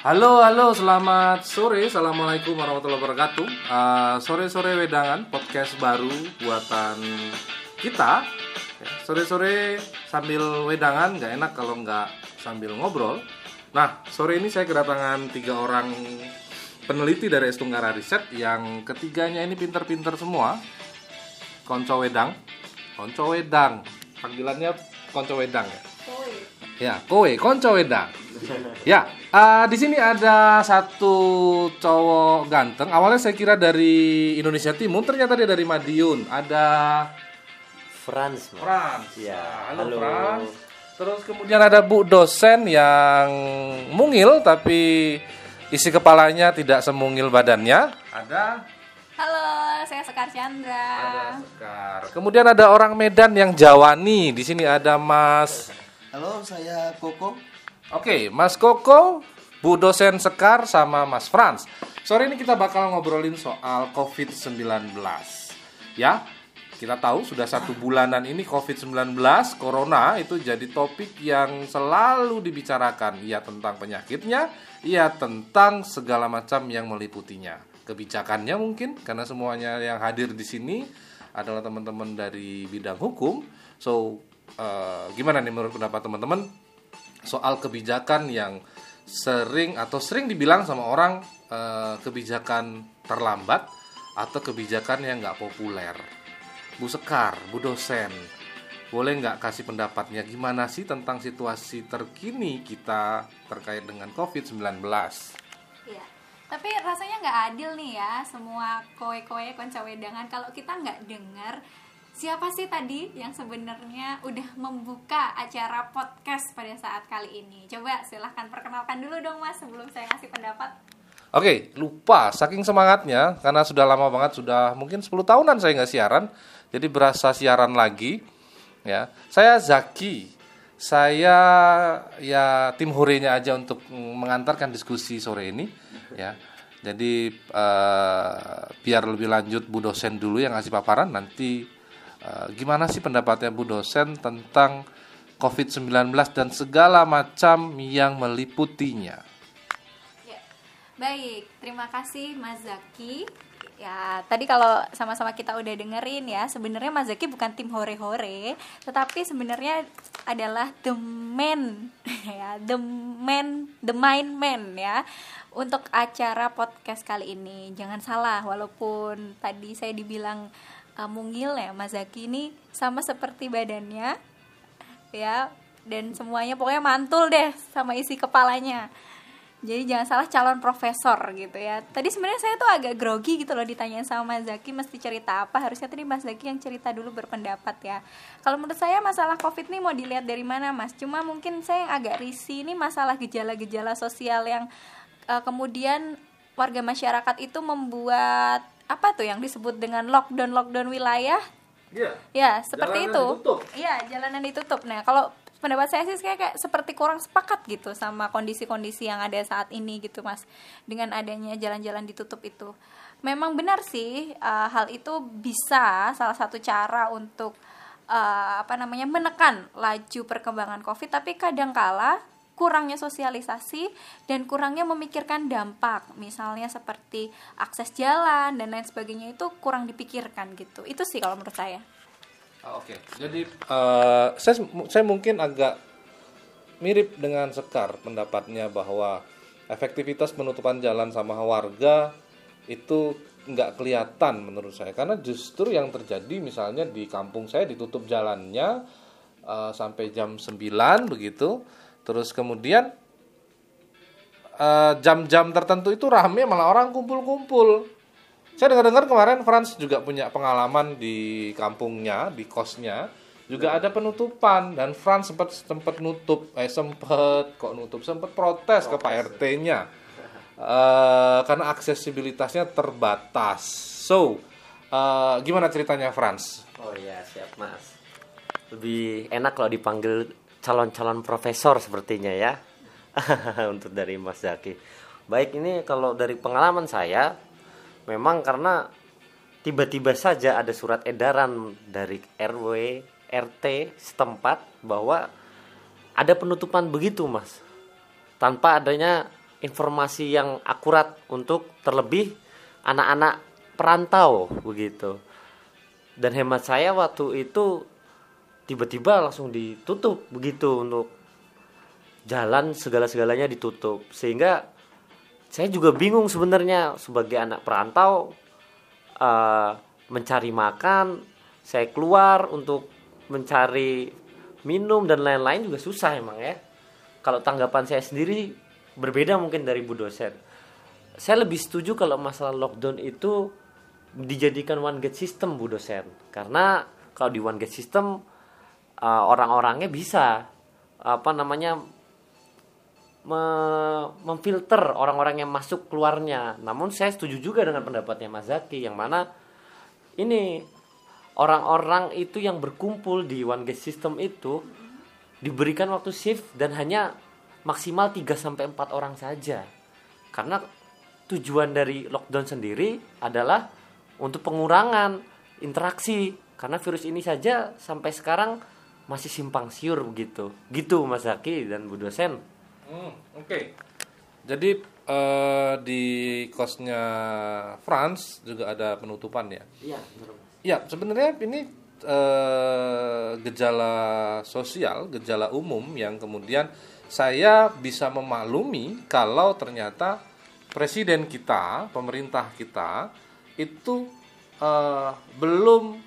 Halo, halo, selamat sore. Assalamualaikum warahmatullahi wabarakatuh. Uh, sore-sore wedangan, podcast baru buatan kita. Ya, Sore-sore sambil wedangan, nggak enak kalau nggak sambil ngobrol. Nah, sore ini saya kedatangan tiga orang peneliti dari S Tunggara Riset yang ketiganya ini pinter-pinter semua. Konco Wedang, Konco Wedang, panggilannya Konco Wedang ya. Ya, kowe, konco wedang. Ya, eh, di sini ada satu cowok ganteng. Awalnya saya kira dari Indonesia Timur, ternyata dia dari Madiun. Ada Franz, Mas. Frans. Ya, halo, halo. Frans. Terus kemudian ada Bu dosen yang mungil tapi isi kepalanya tidak semungil badannya. Ada Halo, saya Sekar Chandra. ada Sekar. Kemudian ada orang Medan yang Jawani. Di sini ada Mas Halo, saya Koko. Oke, Mas Koko, Bu dosen Sekar sama Mas Frans. Sore ini kita bakal ngobrolin soal COVID-19. Ya, kita tahu sudah satu bulanan ini COVID-19, Corona itu jadi topik yang selalu dibicarakan. Ya tentang penyakitnya, ya tentang segala macam yang meliputinya. Kebijakannya mungkin, karena semuanya yang hadir di sini adalah teman-teman dari bidang hukum. So, eh, gimana nih menurut pendapat teman-teman soal kebijakan yang sering atau sering dibilang sama orang eh, kebijakan terlambat atau kebijakan yang nggak populer. Bu Sekar, Bu dosen, boleh nggak kasih pendapatnya gimana sih tentang situasi terkini kita terkait dengan COVID-19? Iya. Tapi rasanya nggak adil nih ya semua kowe-kowe konca wedangan kalau kita nggak dengar siapa sih tadi yang sebenarnya udah membuka acara podcast pada saat kali ini. Coba silahkan perkenalkan dulu dong mas sebelum saya ngasih pendapat. Oke, lupa saking semangatnya karena sudah lama banget sudah mungkin 10 tahunan saya nggak siaran. Jadi berasa siaran lagi ya. Saya Zaki. Saya ya tim horenya aja untuk mengantarkan diskusi sore ini ya. Jadi eh, biar lebih lanjut Bu dosen dulu yang ngasih paparan nanti eh, gimana sih pendapatnya Bu dosen tentang COVID-19 dan segala macam yang meliputinya. Ya. Baik, terima kasih Mas Zaki. Ya, tadi kalau sama-sama kita udah dengerin ya, sebenarnya Mas Zaki bukan tim hore-hore, tetapi sebenarnya adalah the man ya, the man, the main man ya untuk acara podcast kali ini. Jangan salah, walaupun tadi saya dibilang uh, mungil ya, Mas Zaki ini sama seperti badannya ya dan semuanya pokoknya mantul deh sama isi kepalanya. Jadi jangan salah calon profesor gitu ya. Tadi sebenarnya saya tuh agak grogi gitu loh ditanyain sama Mas Zaki mesti cerita apa? Harusnya tadi Mas Zaki yang cerita dulu berpendapat ya. Kalau menurut saya masalah covid nih mau dilihat dari mana Mas? Cuma mungkin saya yang agak risih ini masalah gejala-gejala sosial yang eh, kemudian warga masyarakat itu membuat apa tuh yang disebut dengan lockdown lockdown wilayah Iya. Ya, seperti Jalanan itu. ditutup. Iya, jalanan ditutup. Nah, kalau pendapat saya sih kayak, kayak seperti kurang sepakat gitu sama kondisi-kondisi yang ada saat ini gitu, Mas. Dengan adanya jalan-jalan ditutup itu. Memang benar sih uh, hal itu bisa salah satu cara untuk uh, apa namanya menekan laju perkembangan Covid, tapi kadangkala kurangnya sosialisasi dan kurangnya memikirkan dampak. Misalnya seperti akses jalan dan lain sebagainya itu kurang dipikirkan gitu. Itu sih kalau menurut saya. Ah, Oke, jadi eh, saya saya mungkin agak mirip dengan Sekar pendapatnya bahwa efektivitas penutupan jalan sama warga itu nggak kelihatan menurut saya. Karena justru yang terjadi misalnya di kampung saya ditutup jalannya eh, sampai jam 9 begitu terus kemudian eh, jam-jam tertentu itu rame malah orang kumpul-kumpul saya dengar-dengar kemarin Frans juga punya pengalaman di kampungnya, di kosnya, juga ada penutupan dan Frans sempat sempat nutup, eh sempat kok nutup, sempat protes ke Pak RT-nya Eh, karena aksesibilitasnya terbatas. So, eh, gimana ceritanya Frans? Oh iya, siap Mas. Lebih enak kalau dipanggil calon-calon profesor sepertinya ya. Untuk dari Mas Zaki. Baik, ini kalau dari pengalaman saya memang karena tiba-tiba saja ada surat edaran dari RW RT setempat bahwa ada penutupan begitu, Mas. Tanpa adanya informasi yang akurat untuk terlebih anak-anak perantau begitu. Dan hemat saya waktu itu tiba-tiba langsung ditutup begitu untuk jalan segala-segalanya ditutup. Sehingga saya juga bingung sebenarnya sebagai anak perantau uh, mencari makan saya keluar untuk mencari minum dan lain-lain juga susah emang ya. Kalau tanggapan saya sendiri berbeda mungkin dari bu dosen. Saya lebih setuju kalau masalah lockdown itu dijadikan one gate system bu dosen. Karena kalau di one gate system uh, orang-orangnya bisa apa namanya me memfilter orang-orang yang masuk keluarnya. Namun saya setuju juga dengan pendapatnya Mas Zaki yang mana ini orang-orang itu yang berkumpul di one gate system itu diberikan waktu shift dan hanya maksimal 3 sampai 4 orang saja. Karena tujuan dari lockdown sendiri adalah untuk pengurangan interaksi karena virus ini saja sampai sekarang masih simpang siur begitu. Gitu Mas Zaki dan Bu dosen. Hmm, Oke. Okay. Jadi uh, di kosnya France juga ada penutupan ya. Iya. Ya sebenarnya ini uh, gejala sosial, gejala umum yang kemudian saya bisa memaklumi kalau ternyata presiden kita, pemerintah kita itu uh, belum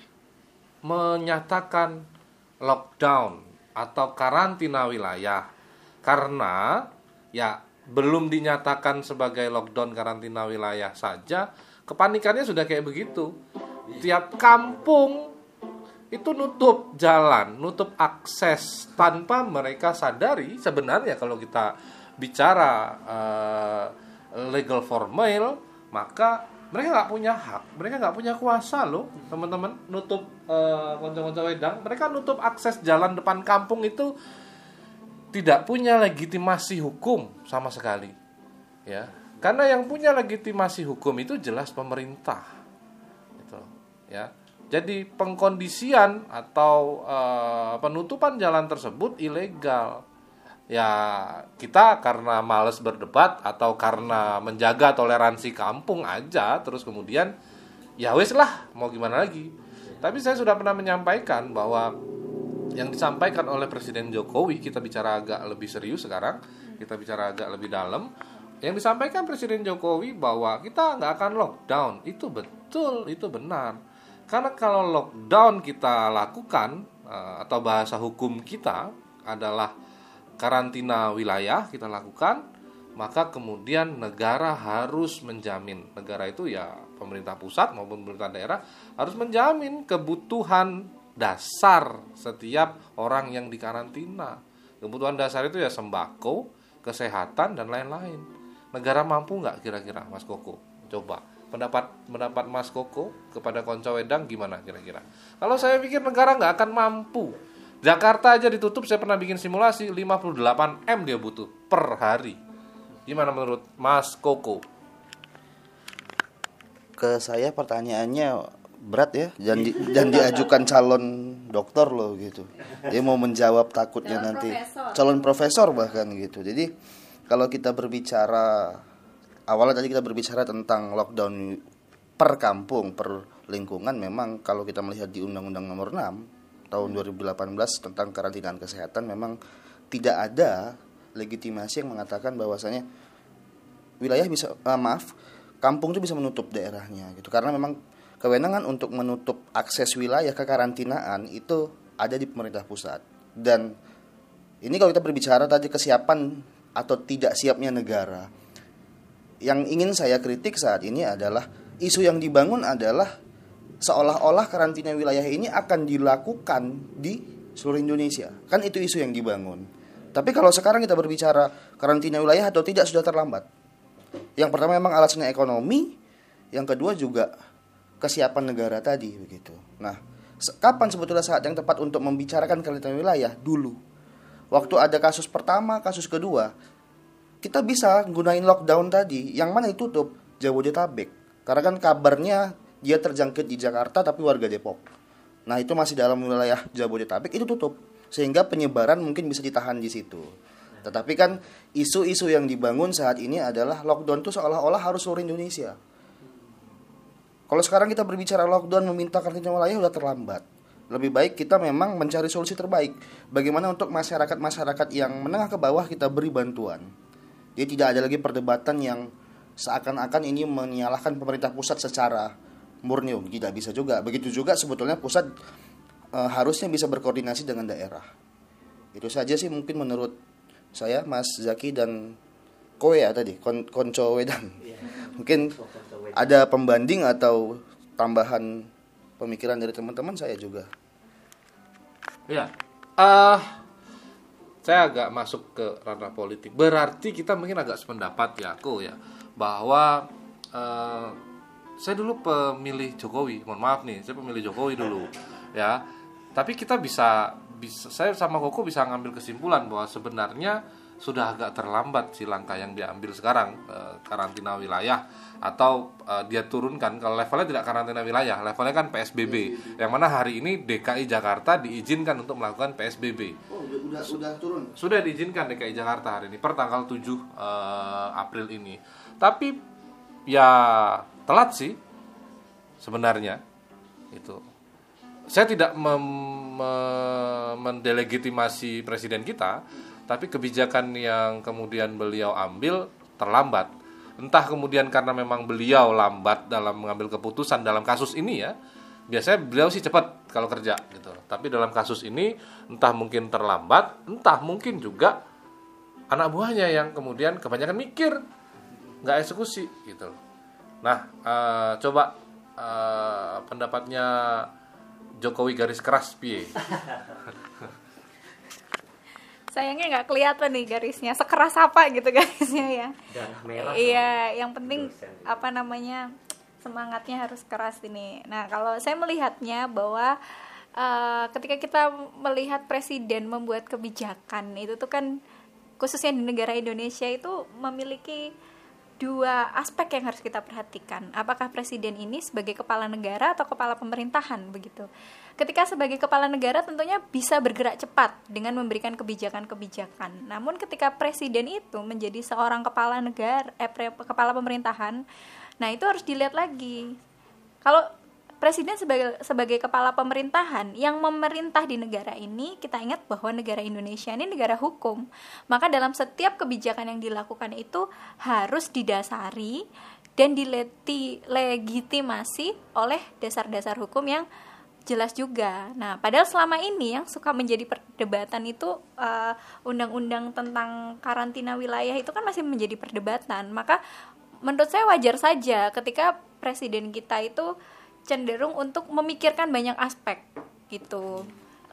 menyatakan lockdown atau karantina wilayah karena ya belum dinyatakan sebagai lockdown karantina wilayah saja kepanikannya sudah kayak begitu. Tiap kampung itu nutup jalan, nutup akses tanpa mereka sadari sebenarnya kalau kita bicara uh, legal formal maka mereka nggak punya hak, mereka nggak punya kuasa loh teman-teman nutup uh, konco-konco wedang, mereka nutup akses jalan depan kampung itu tidak punya legitimasi hukum sama sekali. Ya. Karena yang punya legitimasi hukum itu jelas pemerintah. Gitu. Ya. Jadi pengkondisian atau uh, penutupan jalan tersebut ilegal. Ya, kita karena males berdebat atau karena menjaga toleransi kampung aja terus kemudian ya wes lah mau gimana lagi. Tapi saya sudah pernah menyampaikan bahwa yang disampaikan oleh Presiden Jokowi kita bicara agak lebih serius sekarang kita bicara agak lebih dalam yang disampaikan Presiden Jokowi bahwa kita nggak akan lockdown itu betul itu benar karena kalau lockdown kita lakukan eh, atau bahasa hukum kita adalah karantina wilayah kita lakukan maka kemudian negara harus menjamin negara itu ya pemerintah pusat maupun pemerintah daerah harus menjamin kebutuhan dasar setiap orang yang dikarantina. Kebutuhan dasar itu ya sembako, kesehatan dan lain-lain. Negara mampu nggak kira-kira Mas Koko? Coba pendapat pendapat Mas Koko kepada konco wedang gimana kira-kira? Kalau saya pikir negara nggak akan mampu. Jakarta aja ditutup saya pernah bikin simulasi 58 M dia butuh per hari. Gimana menurut Mas Koko? Ke saya pertanyaannya berat ya dan di, dan diajukan calon dokter loh gitu dia mau menjawab takutnya calon nanti profesor. calon profesor bahkan gitu jadi kalau kita berbicara awalnya tadi kita berbicara tentang lockdown per kampung per lingkungan memang kalau kita melihat di Undang-Undang Nomor 6 tahun 2018 tentang karantinaan kesehatan memang tidak ada legitimasi yang mengatakan bahwasanya wilayah bisa uh, maaf kampung itu bisa menutup daerahnya gitu karena memang kewenangan untuk menutup akses wilayah kekarantinaan itu ada di pemerintah pusat. Dan ini kalau kita berbicara tadi kesiapan atau tidak siapnya negara. Yang ingin saya kritik saat ini adalah isu yang dibangun adalah seolah-olah karantina wilayah ini akan dilakukan di seluruh Indonesia. Kan itu isu yang dibangun. Tapi kalau sekarang kita berbicara karantina wilayah atau tidak sudah terlambat. Yang pertama memang alasannya ekonomi, yang kedua juga kesiapan negara tadi begitu. Nah, kapan sebetulnya saat yang tepat untuk membicarakan karantina wilayah? Dulu. Waktu ada kasus pertama, kasus kedua, kita bisa gunain lockdown tadi. Yang mana ditutup? Jabodetabek. Karena kan kabarnya dia terjangkit di Jakarta tapi warga Depok. Nah, itu masih dalam wilayah Jabodetabek itu tutup. Sehingga penyebaran mungkin bisa ditahan di situ. Tetapi kan isu-isu yang dibangun saat ini adalah lockdown itu seolah-olah harus seluruh Indonesia. Kalau sekarang kita berbicara lockdown meminta karantina wilayah udah terlambat. Lebih baik kita memang mencari solusi terbaik. Bagaimana untuk masyarakat-masyarakat yang menengah ke bawah kita beri bantuan. Jadi tidak ada lagi perdebatan yang seakan-akan ini menyalahkan pemerintah pusat secara murni. Tidak bisa juga. Begitu juga sebetulnya pusat e, harusnya bisa berkoordinasi dengan daerah. Itu saja sih mungkin menurut saya Mas Zaki dan Kowe ya tadi Kon Konco Wedan. Iya. Mungkin ada pembanding atau tambahan pemikiran dari teman-teman saya juga. Ya, uh, saya agak masuk ke ranah politik. Berarti kita mungkin agak sependapat ya, aku ya, bahwa uh, saya dulu pemilih Jokowi. Mohon maaf nih, saya pemilih Jokowi dulu, ya. Tapi kita bisa bisa saya sama Koko bisa ngambil kesimpulan bahwa sebenarnya sudah agak terlambat si langkah yang diambil sekarang e, karantina wilayah atau e, dia turunkan kalau levelnya tidak karantina wilayah levelnya kan PSBB yang mana hari ini DKI Jakarta diizinkan untuk melakukan PSBB oh sudah sudah turun sudah diizinkan DKI Jakarta hari ini per tanggal 7 e, April ini tapi ya telat sih sebenarnya itu saya tidak mem, me, mendelegitimasi presiden kita, tapi kebijakan yang kemudian beliau ambil terlambat. Entah kemudian karena memang beliau lambat dalam mengambil keputusan dalam kasus ini ya. Biasanya beliau sih cepat kalau kerja gitu. Tapi dalam kasus ini entah mungkin terlambat, entah mungkin juga anak buahnya yang kemudian kebanyakan mikir, nggak eksekusi gitu. Nah, uh, coba uh, pendapatnya Jokowi garis keras piye? Sayangnya nggak kelihatan nih garisnya. Sekeras apa gitu garisnya ya? Merah iya yang penting apa namanya semangatnya harus keras ini. Nah kalau saya melihatnya bahwa uh, ketika kita melihat presiden membuat kebijakan itu tuh kan khususnya di negara Indonesia itu memiliki dua aspek yang harus kita perhatikan. Apakah presiden ini sebagai kepala negara atau kepala pemerintahan begitu. Ketika sebagai kepala negara tentunya bisa bergerak cepat dengan memberikan kebijakan-kebijakan. Namun ketika presiden itu menjadi seorang kepala negara eh kepala pemerintahan, nah itu harus dilihat lagi. Kalau presiden sebagai sebagai kepala pemerintahan yang memerintah di negara ini kita ingat bahwa negara Indonesia ini negara hukum maka dalam setiap kebijakan yang dilakukan itu harus didasari dan dilegitimasi oleh dasar-dasar hukum yang jelas juga. Nah, padahal selama ini yang suka menjadi perdebatan itu uh, undang-undang tentang karantina wilayah itu kan masih menjadi perdebatan. Maka menurut saya wajar saja ketika presiden kita itu cenderung untuk memikirkan banyak aspek gitu.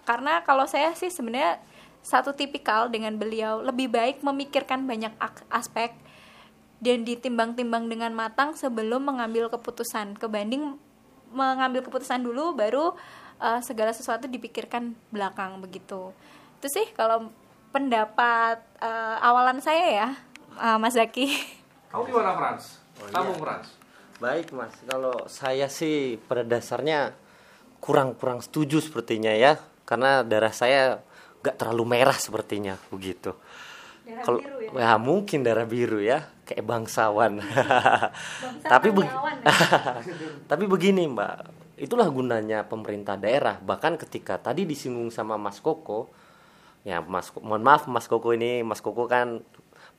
Karena kalau saya sih sebenarnya satu tipikal dengan beliau lebih baik memikirkan banyak aspek dan ditimbang-timbang dengan matang sebelum mengambil keputusan. Kebanding mengambil keputusan dulu baru uh, segala sesuatu dipikirkan belakang begitu. Itu sih kalau pendapat uh, awalan saya ya uh, Mas Zaki. Kamu gimana Frans? Oh, kamu iya. Frans Baik mas, kalau saya sih pada dasarnya kurang-kurang setuju sepertinya ya, karena darah saya gak terlalu merah sepertinya begitu. Kalau ya? ya mungkin darah biru ya, kayak bangsawan. Bangsa tapi be tapi begini mbak, itulah gunanya pemerintah daerah. Bahkan ketika tadi disinggung sama Mas Koko, ya Mas, mohon maaf Mas Koko ini, Mas Koko kan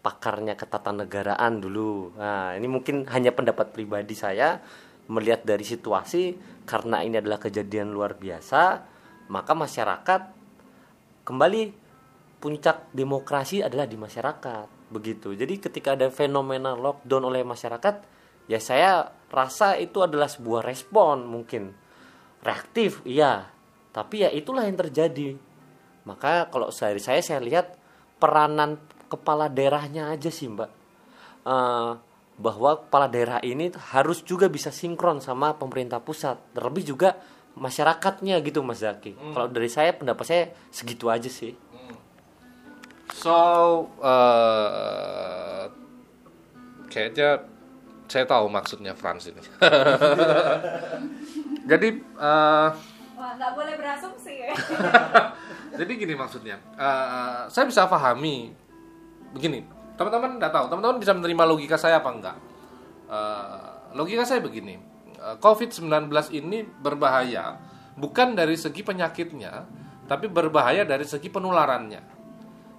pakarnya ketatanegaraan dulu. Nah, ini mungkin hanya pendapat pribadi saya melihat dari situasi karena ini adalah kejadian luar biasa, maka masyarakat kembali puncak demokrasi adalah di masyarakat. Begitu. Jadi ketika ada fenomena lockdown oleh masyarakat, ya saya rasa itu adalah sebuah respon mungkin reaktif, iya. Tapi ya itulah yang terjadi. Maka kalau dari saya saya lihat peranan kepala daerahnya aja sih mbak uh, bahwa kepala daerah ini harus juga bisa sinkron sama pemerintah pusat terlebih juga masyarakatnya gitu mas Zaki hmm. kalau dari saya pendapat saya segitu aja sih hmm. so uh, kayaknya saya tahu maksudnya Frans ini jadi uh, Wah, nggak boleh berasumsi ya. jadi gini maksudnya uh, saya bisa pahami begini, teman-teman tidak tahu, teman-teman bisa menerima logika saya apa enggak? Uh, logika saya begini, uh, COVID-19 ini berbahaya bukan dari segi penyakitnya, tapi berbahaya dari segi penularannya.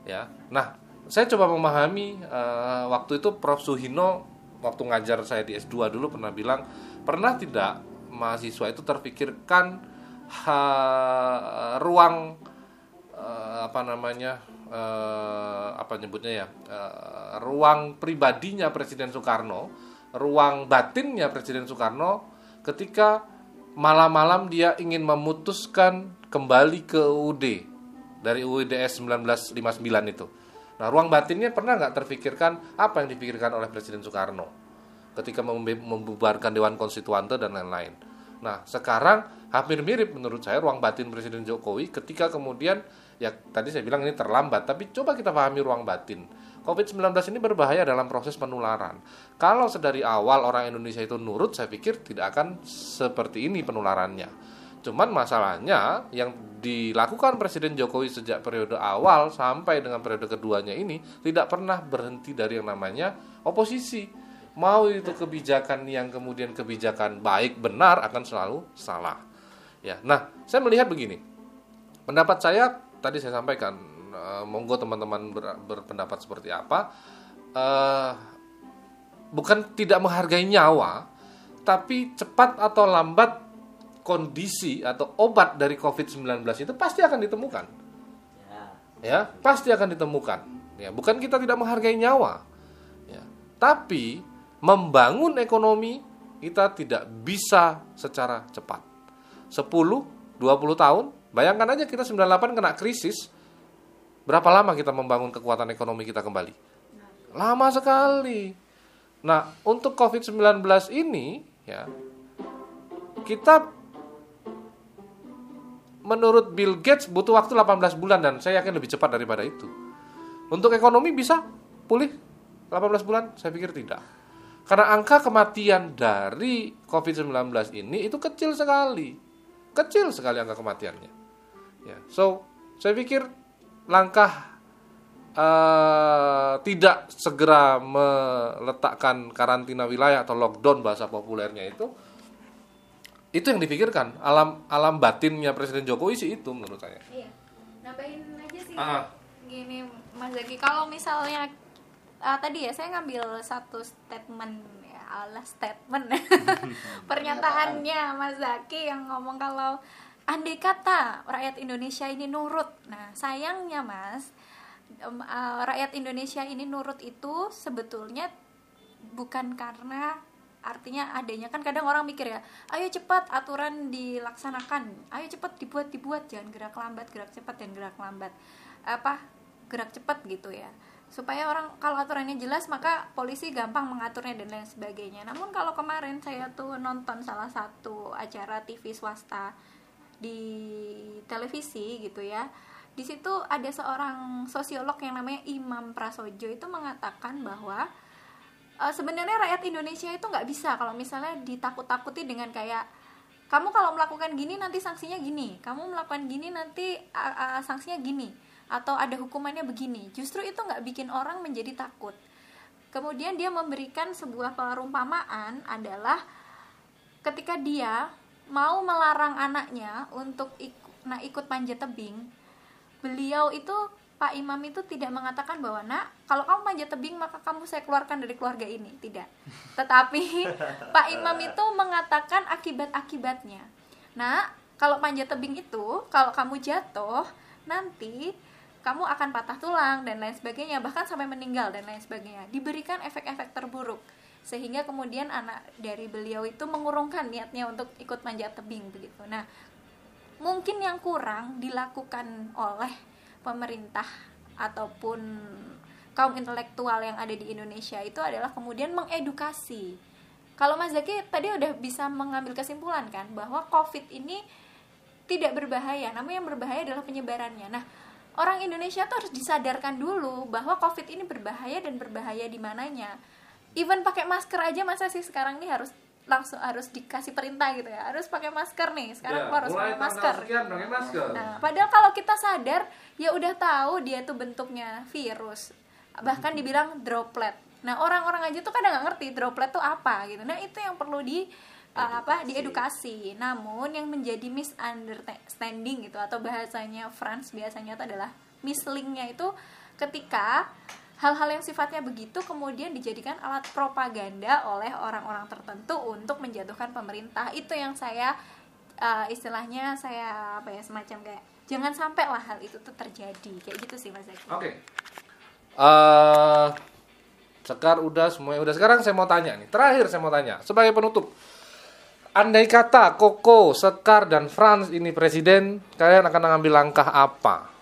Ya, nah saya coba memahami uh, waktu itu Prof Suhino waktu ngajar saya di S2 dulu pernah bilang pernah tidak mahasiswa itu terpikirkan ha, ruang apa namanya uh, apa nyebutnya ya uh, ruang pribadinya Presiden Soekarno ruang batinnya Presiden Soekarno ketika malam-malam dia ingin memutuskan kembali ke UUD dari UUDS 1959 itu. Nah, ruang batinnya pernah nggak terpikirkan apa yang dipikirkan oleh Presiden Soekarno? ketika membubarkan Dewan Konstituante dan lain-lain. Nah, sekarang hampir mirip menurut saya ruang batin Presiden Jokowi ketika kemudian ya tadi saya bilang ini terlambat, tapi coba kita pahami ruang batin. COVID-19 ini berbahaya dalam proses penularan. Kalau sedari awal orang Indonesia itu nurut, saya pikir tidak akan seperti ini penularannya. Cuman masalahnya yang dilakukan Presiden Jokowi sejak periode awal sampai dengan periode keduanya ini tidak pernah berhenti dari yang namanya oposisi mau itu kebijakan yang kemudian kebijakan baik benar akan selalu salah ya nah saya melihat begini pendapat saya tadi saya sampaikan uh, monggo teman-teman ber, berpendapat seperti apa uh, bukan tidak menghargai nyawa tapi cepat atau lambat kondisi atau obat dari COVID-19 itu pasti akan ditemukan ya. ya pasti akan ditemukan ya bukan kita tidak menghargai nyawa ya tapi membangun ekonomi kita tidak bisa secara cepat. 10, 20 tahun, bayangkan aja kita 98 kena krisis, berapa lama kita membangun kekuatan ekonomi kita kembali? Lama sekali. Nah, untuk COVID-19 ini ya kita menurut Bill Gates butuh waktu 18 bulan dan saya yakin lebih cepat daripada itu. Untuk ekonomi bisa pulih 18 bulan? Saya pikir tidak. Karena angka kematian dari COVID-19 ini itu kecil sekali. Kecil sekali angka kematiannya. Ya. So, saya pikir langkah uh, tidak segera meletakkan karantina wilayah atau lockdown bahasa populernya itu itu yang dipikirkan alam alam batinnya Presiden Jokowi sih itu menurut saya. Iya. Nambahin aja sih. Ah. Gini Mas Zaki kalau misalnya uh, tadi ya saya ngambil satu statement ya Allah statement pernyataannya Mas Zaki yang ngomong kalau andai kata rakyat Indonesia ini nurut. Nah sayangnya Mas um, uh, rakyat Indonesia ini nurut itu sebetulnya bukan karena artinya adanya kan kadang orang mikir ya ayo cepat aturan dilaksanakan ayo cepat dibuat dibuat jangan gerak lambat gerak cepat dan gerak lambat. Apa? Gerak cepat gitu ya. Supaya orang kalau aturannya jelas maka polisi gampang mengaturnya dan lain sebagainya. Namun kalau kemarin saya tuh nonton salah satu acara TV swasta di televisi gitu ya. Di situ ada seorang sosiolog yang namanya Imam Prasojo itu mengatakan bahwa e, sebenarnya rakyat Indonesia itu nggak bisa kalau misalnya ditakut-takuti dengan kayak kamu kalau melakukan gini nanti sanksinya gini kamu melakukan gini nanti uh, uh, sanksinya gini atau ada hukumannya begini. Justru itu nggak bikin orang menjadi takut. Kemudian dia memberikan sebuah perumpamaan adalah ketika dia mau melarang anaknya untuk ikut nah ikut panjat tebing beliau itu Pak Imam itu tidak mengatakan bahwa nak kalau kamu panjat tebing maka kamu saya keluarkan dari keluarga ini. Tidak. Tetapi Pak Imam itu mengatakan akibat-akibatnya. Nah kalau panjat tebing itu kalau kamu jatuh nanti kamu akan patah tulang dan lain sebagainya. Bahkan sampai meninggal dan lain sebagainya. Diberikan efek-efek terburuk sehingga kemudian anak dari beliau itu mengurungkan niatnya untuk ikut manjat tebing begitu nah mungkin yang kurang dilakukan oleh pemerintah ataupun kaum intelektual yang ada di Indonesia itu adalah kemudian mengedukasi kalau Mas Zaki tadi udah bisa mengambil kesimpulan kan bahwa COVID ini tidak berbahaya, namun yang berbahaya adalah penyebarannya. Nah, orang Indonesia tuh harus disadarkan dulu bahwa COVID ini berbahaya dan berbahaya di mananya. Even pakai masker aja masa sih sekarang ini harus langsung harus dikasih perintah gitu ya? Harus pakai masker nih. Sekarang ya, harus pakai masker. Sekian, pakai masker. Nah padahal kalau kita sadar ya udah tahu dia tuh bentuknya virus. Bahkan dibilang droplet. Nah orang-orang aja tuh kadang nggak ngerti droplet tuh apa gitu. Nah itu yang perlu di uh, apa diedukasi. Namun yang menjadi misunderstanding gitu atau bahasanya France biasanya itu adalah mislingnya itu ketika hal-hal yang sifatnya begitu kemudian dijadikan alat propaganda oleh orang-orang tertentu untuk menjatuhkan pemerintah itu yang saya uh, istilahnya saya apa ya semacam kayak jangan sampai lah hal itu tuh terjadi kayak gitu sih mas Zaki. Oke. Eh, Sekar udah semuanya udah. Sekarang saya mau tanya nih. Terakhir saya mau tanya sebagai penutup. Andai kata Koko, Sekar dan Franz ini presiden, kalian akan mengambil langkah apa?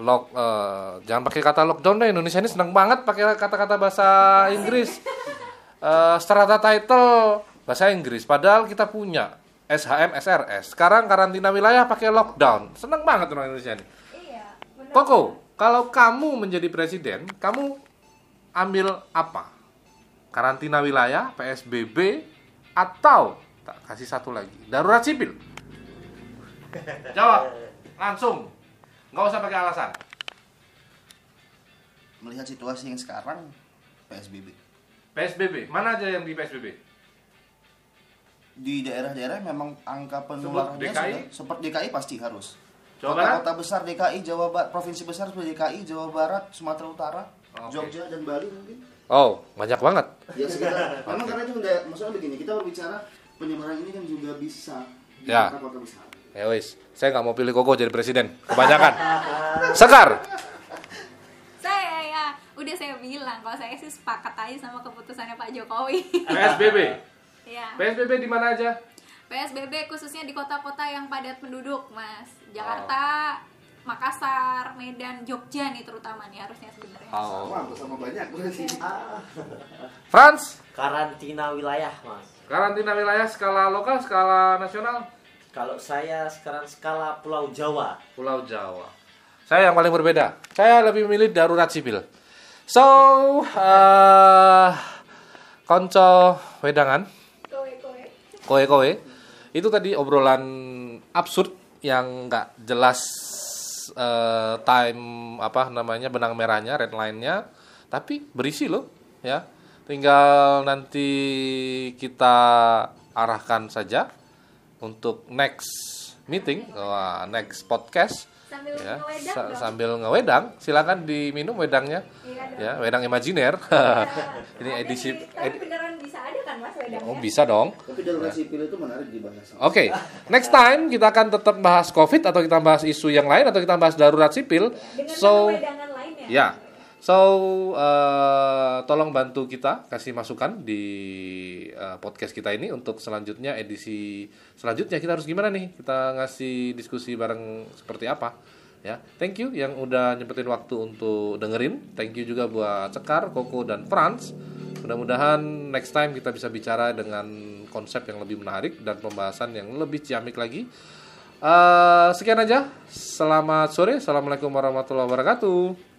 Lock, eh, jangan pakai kata lockdown deh. Indonesia ini seneng banget pakai kata-kata bahasa Inggris. Eh, strata title bahasa Inggris. Padahal kita punya SHM, SRS. Sekarang karantina wilayah pakai lockdown. Seneng banget orang Indonesia ini. Iya. Koko, kalau kamu menjadi presiden, kamu ambil apa? Karantina wilayah, PSBB, atau tak kasih satu lagi, darurat sipil? Jawab langsung, nggak usah pakai alasan. Melihat situasi yang sekarang PSBB. PSBB, mana aja yang di PSBB? Di daerah-daerah memang angka penularannya DKI? sudah seperti DKI pasti harus. Jawa Barat? Kota-kota besar DKI, Jawa Barat, provinsi besar seperti DKI, Jawa Barat, Sumatera Utara, Oke. Jogja dan Bali mungkin. Oh, banyak banget. Ya sekitar. Memang karena itu maksudnya begini, kita berbicara penyebaran ini kan juga bisa di Ya. kota-kota besar. Ya wis, saya nggak mau pilih Koko jadi presiden. Kebanyakan. Sekar. Saya ya udah saya bilang kalau saya sih sepakat aja sama keputusannya Pak Jokowi. PSBB. ya. PSBB di mana aja? PSBB khususnya di kota-kota yang padat penduduk, Mas. Jakarta, Makassar, Medan, Jogja nih terutama nih harusnya sebenarnya. Oh. Wah, sama banyak berarti. Franz, Karantina wilayah, Mas. karantina wilayah skala lokal, skala nasional? Kalau saya sekarang skala Pulau Jawa. Pulau Jawa. Saya yang paling berbeda. Saya lebih memilih darurat sipil. So, eh konco wedangan, Kowe-kowe. itu tadi obrolan absurd yang nggak jelas eh, time apa namanya benang merahnya, red line-nya, tapi berisi loh, ya. Tinggal nanti kita arahkan saja untuk next meeting, wah, next podcast. Sambil ya ngewedang sa- dong. sambil ngewedang. Silakan diminum wedangnya. Iya ya wedang imajiner. Ini Ada edisi edi- beneran bisa ada kan Mas wedangnya? oh bisa dong. Tapi darurat sipil itu menarik dibahas. oke next time kita akan tetap bahas covid atau kita bahas isu yang lain atau kita bahas darurat sipil. Dengan so lainnya. ya so eh, tolong bantu kita kasih masukan di eh, podcast kita ini untuk selanjutnya edisi selanjutnya. Kita harus gimana nih? Kita ngasih diskusi bareng seperti apa ya. Thank you yang udah nyempetin waktu untuk dengerin. Thank you juga buat Cekar, Koko dan Franz mudah-mudahan next time kita bisa bicara dengan konsep yang lebih menarik dan pembahasan yang lebih ciamik lagi. Eh, sekian aja. Selamat sore. Assalamualaikum warahmatullahi wabarakatuh